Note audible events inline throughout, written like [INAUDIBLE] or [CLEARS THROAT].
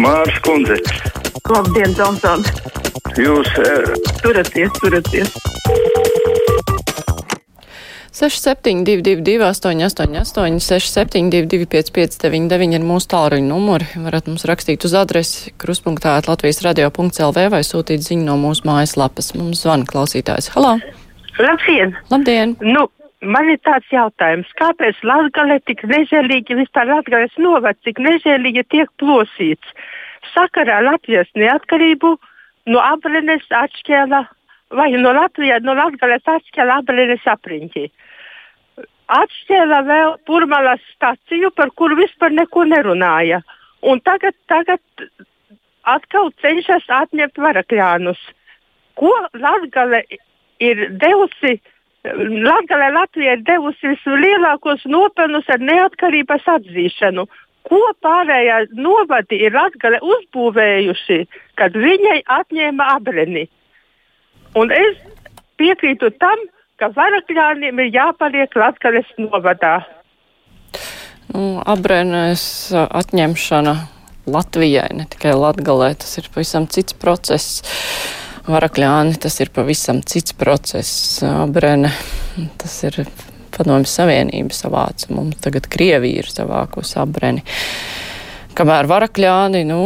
Mārs Kundze. Labdien, Džonson! Jūs uh, turaties, turaties! 6722, 888, 672, 559, ir mūsu tālruņa numuri. Varat mums rakstīt uz adresi kruspunktā Latvijas radio.clv vai sūtīt ziņu no mūsu mājaslapas. Mums zvana klausītājs. Halo! Labdien! Labdien! Nu, man ir tāds jautājums, kāpēc Latgale tik nežēlīgi, vispār Latgales novads tik nežēlīgi tiek plosīts? Sakarā Latvijas neatkarību no Abrenes atšķēla, vai no Latvijas, no Latgales atšķēla Abrenes apriņķi. Atšķēla vēl Purmalas staciju, par kuru vispār neko nerunāja. Un tagad, tagad atkal cenšas atņemt varakļānus. Ko Latgale ir devusi? Latgalē Latvija ir devusi vislielākos nopelnus ar neatkarības atzīšanu. Ko pārējā novadi ir Latgale uzbūvējuši, kad viņai atņēma abreni? Un es piekrītu tam, ka varakļāniem ir jāpaliek Latgales novadā. Nu, Abrenes atņemšana Latvijai, ne tikai Latgalē, tas ir pavisam cits process. Varakļāni tas ir pavisam cits process. Brene, tas ir Padomju Savienība savāca. Mums tagad Krievija ir savākusi abreni. Kamēr varakļāni, nu,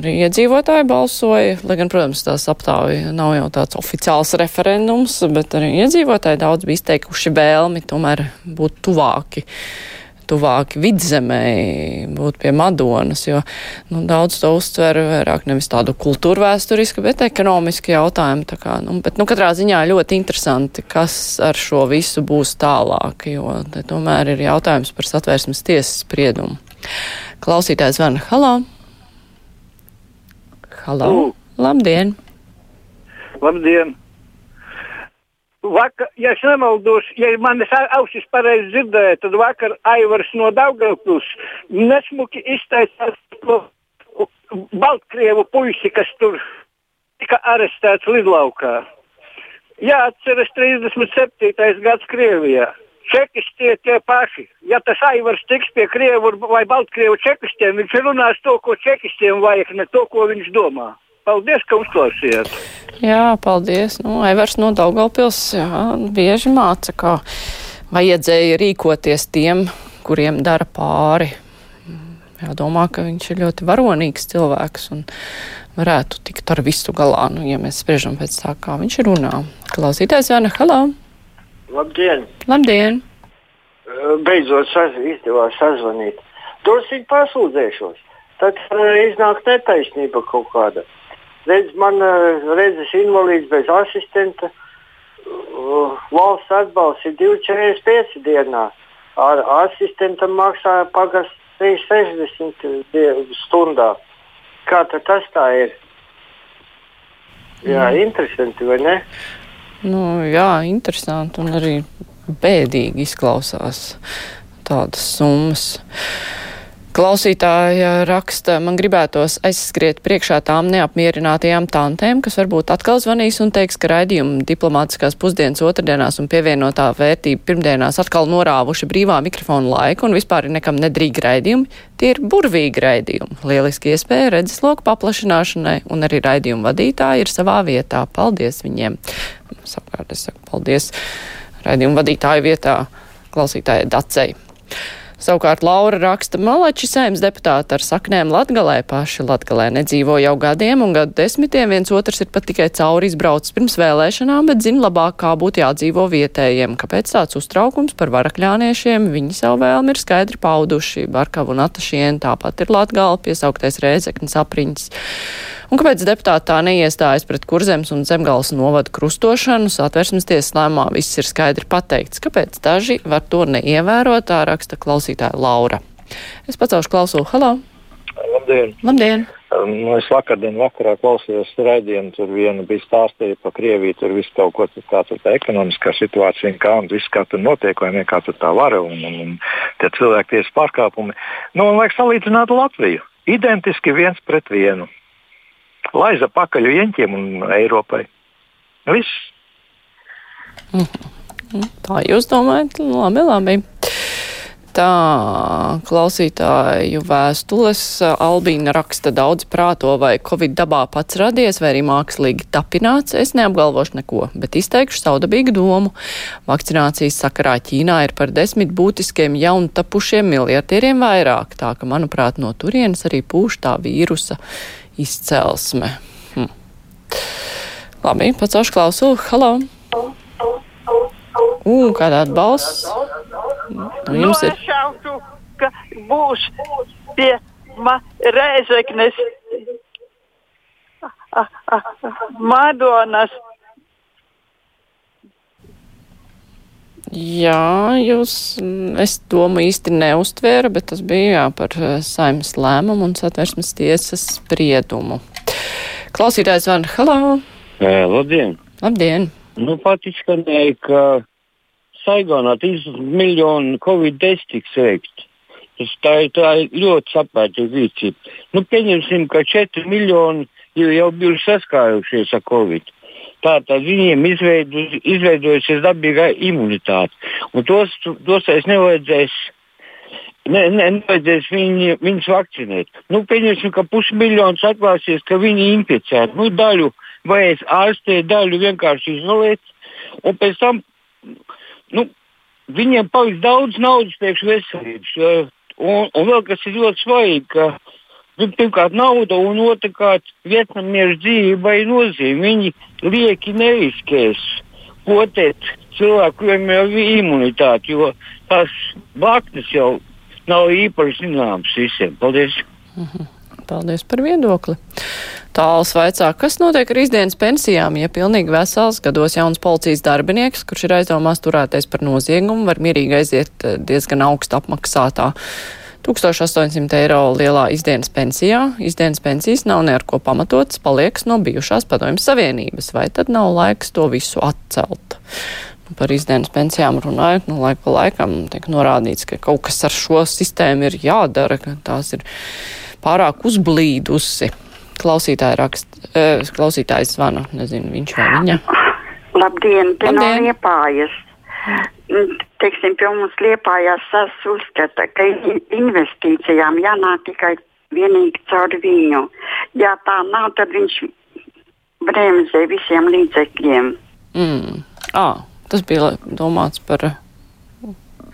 arī iedzīvotāji balsoja, lai gan, protams, tās aptāja nav jau tāds oficiāls referendums, bet arī iedzīvotāji daudz bija izteikuši vēlmi tomēr būt tuvāki tuvāk vidzemē, būt pie Madonas, jo nu, daudz to uztver vairāk nevis tādu kultūru vēsturisku, bet ekonomisku jautājumu. Kā, nu, bet, nu, katrā ziņā ļoti interesanti, kas ar šo visu būs tālāk, jo te tomēr ir jautājums par satvērsmes tiesas spriedumu. Klausītājs Vana, halo! Halo! Lū. Labdien! Labdien! Vakar, ja es nemaldos, ja manas ausis pareizi dzirdēja, tad vakar Aivars no Daugavpils nesmuki izteicās par Baltkrievu puisi, kas tur tika arestēts lidlaukā. Jāatceras 37. gads Krievijā. Čekisti tie paši. Ja tas Aivars tiks pie Krievu vai Baltkrievu čekistiem, viņš runās to, ko čekistiem vajag, ne to, ko viņš domā. Paldies, ka uzklausījāt! Jā, paldies. Nu, Evers no Daugalpils jā, bieži māca, kā vajadzēja rīkoties tiem, kuriem dara pāri. Jādomā, ka viņš ir ļoti varonīgs cilvēks un varētu tikt ar visu galā, nu, ja mēs spriežam pēc tā, kā viņš runā. Klausītājs Jāna, halā! Labdien! Labdien! Beidzot saz, izdevās sazvanīt. Drusīgi pasūdzēšos. Tad uh, iznāk netaisnība kaut kāda. Redz, man uh, redzes invalīds bez asistenta. Uh, valsts atbalsts ir 2,45 dienā. Ar asistentam maksā pagas 360 stundā. Kā tas tā ir? Jā, mm. interesanti, vai ne? Nu, jā, interesanti un arī bēdīgi izklausās tādas summas. Klausītāja raksta, man gribētos aizskriet priekšā tām neapmierinātajām tantēm, kas varbūt atkal zvanīs un teiks, ka raidījumi diplomātiskās pusdienas otrdienās un pievienotā vērtība pirmdienās atkal norāvuši brīvā mikrofona laiku un vispār ir nekam nedrīgi raidījumi. Tie ir burvīgi raidījumi. Lieliski iespēja redzesloku paplašināšanai un arī raidījumu vadītāji ir savā vietā. Paldies viņiem! Saprāt, es saku paldies raidījumu vadītāju vietā klausītājai Dacei. Savukārt Laura raksta, malači saimnes deputāti ar saknēm Latgalē paši Latgalē nedzīvo jau gadiem un gadu desmitiem, viens otrs ir pat tikai cauri izbraucis pirms vēlēšanām, bet zina labāk, kā būtu jādzīvo vietējiem. Kāpēc tāds uztraukums par varakļāniešiem? Viņi savu vēlmi ir skaidri pauduši. Barkavu un Atašienu tāpat ir Latgala piesauktais Rēzeknis apriņas. Un kāpēc deputāti tā neiestājas pret kurzemes un zemgals novadu krustošanu? Satversmes tiesas lēmumā viss ir skaidri pateikts. Kāpēc daži var to neievērot? Tā raksta klausītāja Laura. Es pacelšu klausulu. Halo! Labdien! Labdien! Um, es vakardien vakarā klausījos raidījumu, tur viena bija stāstīja par Krieviju, tur viss kaut ko, kā tur tā ekonomiskā situācija, kā un viss, kā tur notiek, vai kā tur tā vara un, un, un tie cilvēktiesas pārkāpumi. Nu, un vajag salīdzināt Latviju. Identiski viens pret vienu laiza pakaļ Jeņķiem un Eiropai. Viss. Mm -hmm. Tā jūs domājat? Labi, labi. Tā klausītāju vēstules Albīna raksta daudz prāto, vai Covid dabā pats radies, vai arī mākslīgi tapināts. Es neapgalvošu neko, bet izteikšu saudabīgu domu. Vakcinācijas sakarā Ķīnā ir par desmit būtiskiem jauntapušiem miljardieriem vairāk, tā ka, manuprāt, no turienes arī pūš tā vīrusa izcelsme. Hm. Labi, pacelšu klausu. Halo! Ugh, kāda atbalsts! Nu, jums ir. Nošautu, ka būs pie Rēzeknes Madonas. Jā, jūs, es domu īsti neustvēru, bet tas bija jā, par eh, saimnes lēmumu un satversmes tiesas spriedumu. Klausītājs van, halā! Labdien! Labdien! Nu, pat izskanēja, ka Saigonā 3 miljonu covid testu tiks veikti. Tas tā, tā ir ļoti saprātīga rīcība. Nu, pieņemsim, ka 4 miljoni jau, jau bijuši saskārušies ar covid. Tātad viņiem izveidu, izveidojusies dabīgā imunitāte. Un tos, tos es nevajadzēs, ne, ne, nevajadzēs viņi, viņus vakcinēt. Nu, pieņemsim, ka pusmiljons atklāsies, ka viņi inficēti. Nu, daļu vajadzēs ārstēt, daļu vienkārši izolēt. Un pēc tam nu, viņiem paliks daudz naudas priekš veselības. Un, un vēl kas ir ļoti svarīgi, ka pirmkārt nauda un otrkārt vietnamiešu dzīvībai nozīme. Viņi lieki neriskēs potēt cilvēku, kuriem jau ir imunitāte, jo tās blaknes jau nav īpaši zināmas visiem. Paldies! Mhm. Paldies par viedokli. Tāls vaicā, kas notiek ar izdienas pensijām, ja pilnīgi vesels gados jauns policijas darbinieks, kurš ir aizdomās turētais par noziegumu, var mierīgi aiziet eh, diezgan augstu apmaksātā 1800 eiro lielā izdienas pensijā. Izdienas pensijas nav ne ar ko pamatotas, paliekas no bijušās padomjas savienības, vai tad nav laiks to visu atcelt? Nu, par izdienas pensijām runājot, nu, laika pa laikam tiek norādīts, ka kaut kas ar šo sistēmu ir jādara, ka tās ir pārāk uzblīdusi. Klausītāja raksta, uh, klausītājs zvana, nezinu, viņš vai viņa. Labdien, te no Liepājas. Teiksim, pie mums Liepājās sas uzskata, ka investīcijām jānāk tikai vienīgi caur viņu. Ja tā nav, tad viņš bremzē visiem līdzekļiem. Mm. Ah, tas bija domāts par.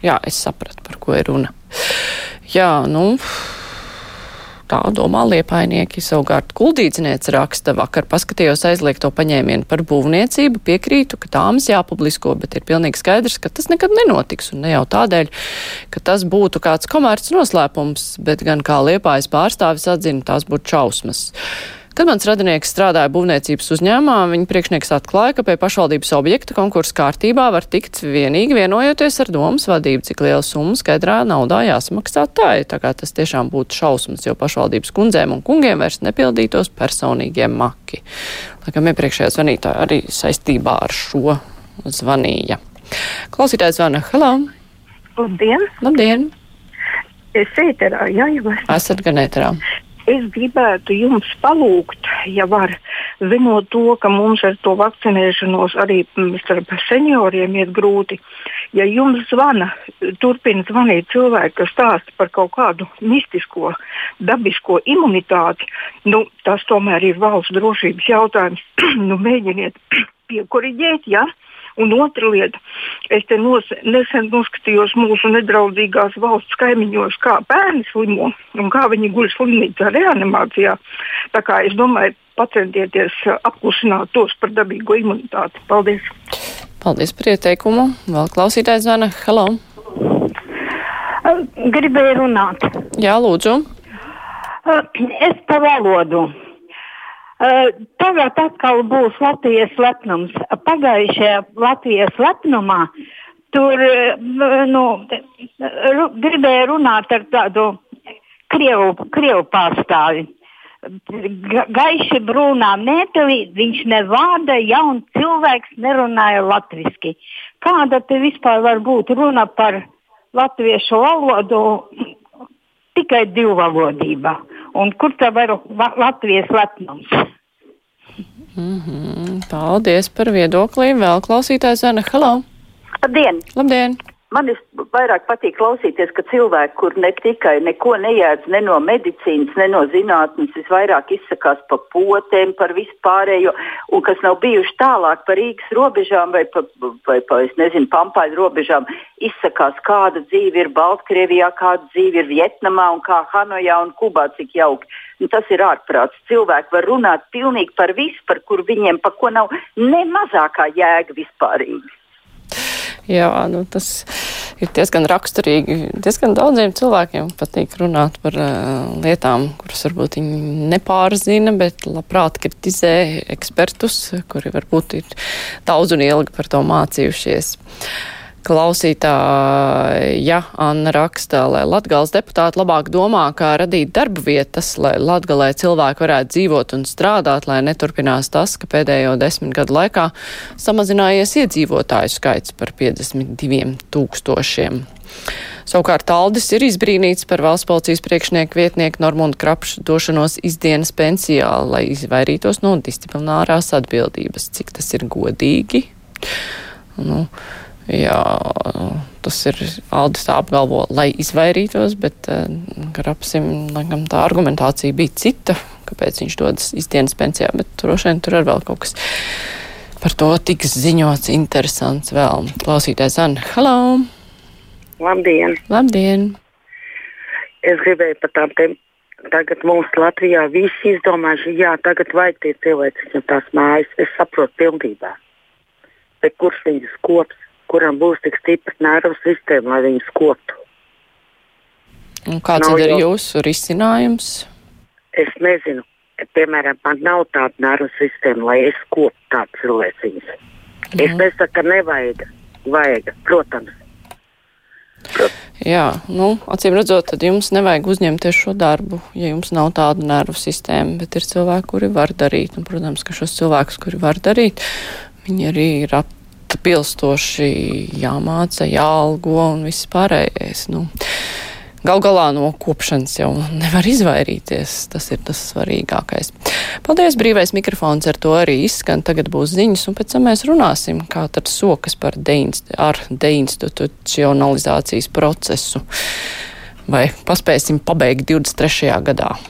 Jā, es sapratu, par ko ir runa. Jā, nu. Tā domā liepainieki. Savukārt kuldīdzniece raksta, vakar paskatījos aizliegto paņēmienu par būvniecību, piekrītu, ka tāmas jāpublisko, bet ir pilnīgi skaidrs, ka tas nekad nenotiks. Un ne jau tādēļ, ka tas būtu kāds komerces noslēpums, bet gan kā liepājas pārstāvis atzina, tās būtu šausmas. Kad mans radinieks strādāja būvniecības uzņēmumā, viņa priekšnieks atklāja, ka pie pašvaldības objekta konkursa kārtībā var tikt vienīgi vienojoties ar domas vadību, cik liela summa skaidrā naudā jāsamaksā tā. Tā kā tas tiešām būtu šausmas, jo pašvaldības kundzēm un kungiem vairs nepildītos personīgie maki. Laikam iepriekšējā zvanītāja arī saistībā ar šo zvanīja. Klausītājs zvana. Hello! Labdien! Labdien! Es ēterā, jā, jau esmu. Esat gan ēterā es gribētu jums palūgt, ja var, zinot to, ka mums ar to vakcinēšanos arī starp senioriem iet grūti. Ja jums zvana, turpina zvanīt cilvēki, kas stāsta par kaut kādu mistisko, dabisko imunitāti, nu, tas tomēr ir valsts drošības jautājums. [CLEARS THROAT] nu, mēģiniet [CLEARS THROAT] piekoriģēt, ja? Un otra lieta, es te nos, nesen noskatījos mūsu nedraudzīgās valsts kaimiņos, kā bērni slimo un kā viņi guļ slimnīcā reanimācijā. Tā kā es domāju, pacentieties apklusināt tos par dabīgo imunitāti. Paldies! Paldies par ieteikumu. Vēl klausītājs zvana. Halo! Gribēju runāt. Jā, lūdzu. Es pa valodu. Uh, tagad atkal būs Latvijas lepnums. Pagājušajā Latvijas lepnumā tur uh, nu, ru, gribēja runāt ar tādu krievu, krievu pārstāvi. Ga, gaiši brūnā mētelī viņš ne vārda jauns cilvēks nerunāja latviski. Kāda te vispār var būt runa par latviešu valodu tikai divvalodībā? Un kur tā var Latvijas lepnums? Mm -hmm. Paldies par viedoklī. Vēl klausītājs Zana. Halo! Labdien! Labdien! Man vairāk patīk klausīties, ka cilvēki, kur ne tikai neko nejēdz ne no medicīnas, ne no zinātnes, visvairāk izsakās par potēm, par vispārējo, un kas nav bijuši tālāk par Rīgas robežām vai pa, vai pa, es nezinu, pampāļu robežām, izsakās, kāda dzīve ir Baltkrievijā, kāda dzīve ir Vietnamā un kā Hanojā un Kubā, cik jauki. Nu, tas ir ārprāts. Cilvēki var runāt pilnīgi par visu, par kur viņiem pa ko nav ne mazākā jēga vispārīgi. Jā, nu, tas ir diezgan raksturīgi. Diezgan daudziem cilvēkiem patīk runāt par uh, lietām, kuras varbūt viņi nepārzina, bet labprāt kritizē ekspertus, kuri varbūt ir daudz un ilgi par to mācījušies. Klausītāja Anna raksta, lai Latgales deputāti labāk domā, kā radīt darba vietas, lai Latgalē cilvēki varētu dzīvot un strādāt, lai neturpinās tas, ka pēdējo desmit gadu laikā samazinājies iedzīvotāju skaits par 52 tūkstošiem. Savukārt Aldis ir izbrīnīts par valsts policijas priekšnieku vietnieku Normundu Krapšu došanos izdienas pensijā, lai izvairītos no disciplinārās atbildības. Cik tas ir godīgi? Nu, Jā, tas ir Aldis tā apgalvo, lai izvairītos, bet uh, Grapsim, laikam, tā argumentācija bija cita, kāpēc viņš dodas izdienas pensijā, bet droši vien tur ir vēl kaut kas par to tiks ziņots interesants vēl. Klausītājs Anna, hello! Labdien! Labdien! Es gribēju par tām tēmām. Tagad mums Latvijā visi izdomājuši, jā, tagad vajag tie cilvēki, viņam tās mājas. Es saprotu pilnībā. Bet kurš viņus kops? Kuram būs tik stipra nervu sistēma, lai viņus koptu. Un kāds nav ir jau... jūsu risinājums? Es nezinu. Piemēram, man nav tāda nervu sistēma, lai es koptu tādu cilvēciņus. Mhm. Es nesaku, ka nevajag. Vajag, protams. Jā, nu, acīm redzot, tad jums nevajag uzņemties šo darbu, ja jums nav tāda nervu sistēma, bet ir cilvēki, kuri var darīt. Un, protams, ka šos cilvēkus, kuri var darīt, viņi arī ir ap atbilstoši jāmāca, jāalgo un viss pārējais. Nu, Gal galā no kopšanas jau nevar izvairīties. Tas ir tas svarīgākais. Paldies, brīvais mikrofons ar to arī izskan. Tagad būs ziņas, un pēc tam mēs runāsim, kā tad sokas par deinst ar deinstitucionalizācijas procesu. Vai paspēsim pabeigt 23. gadā?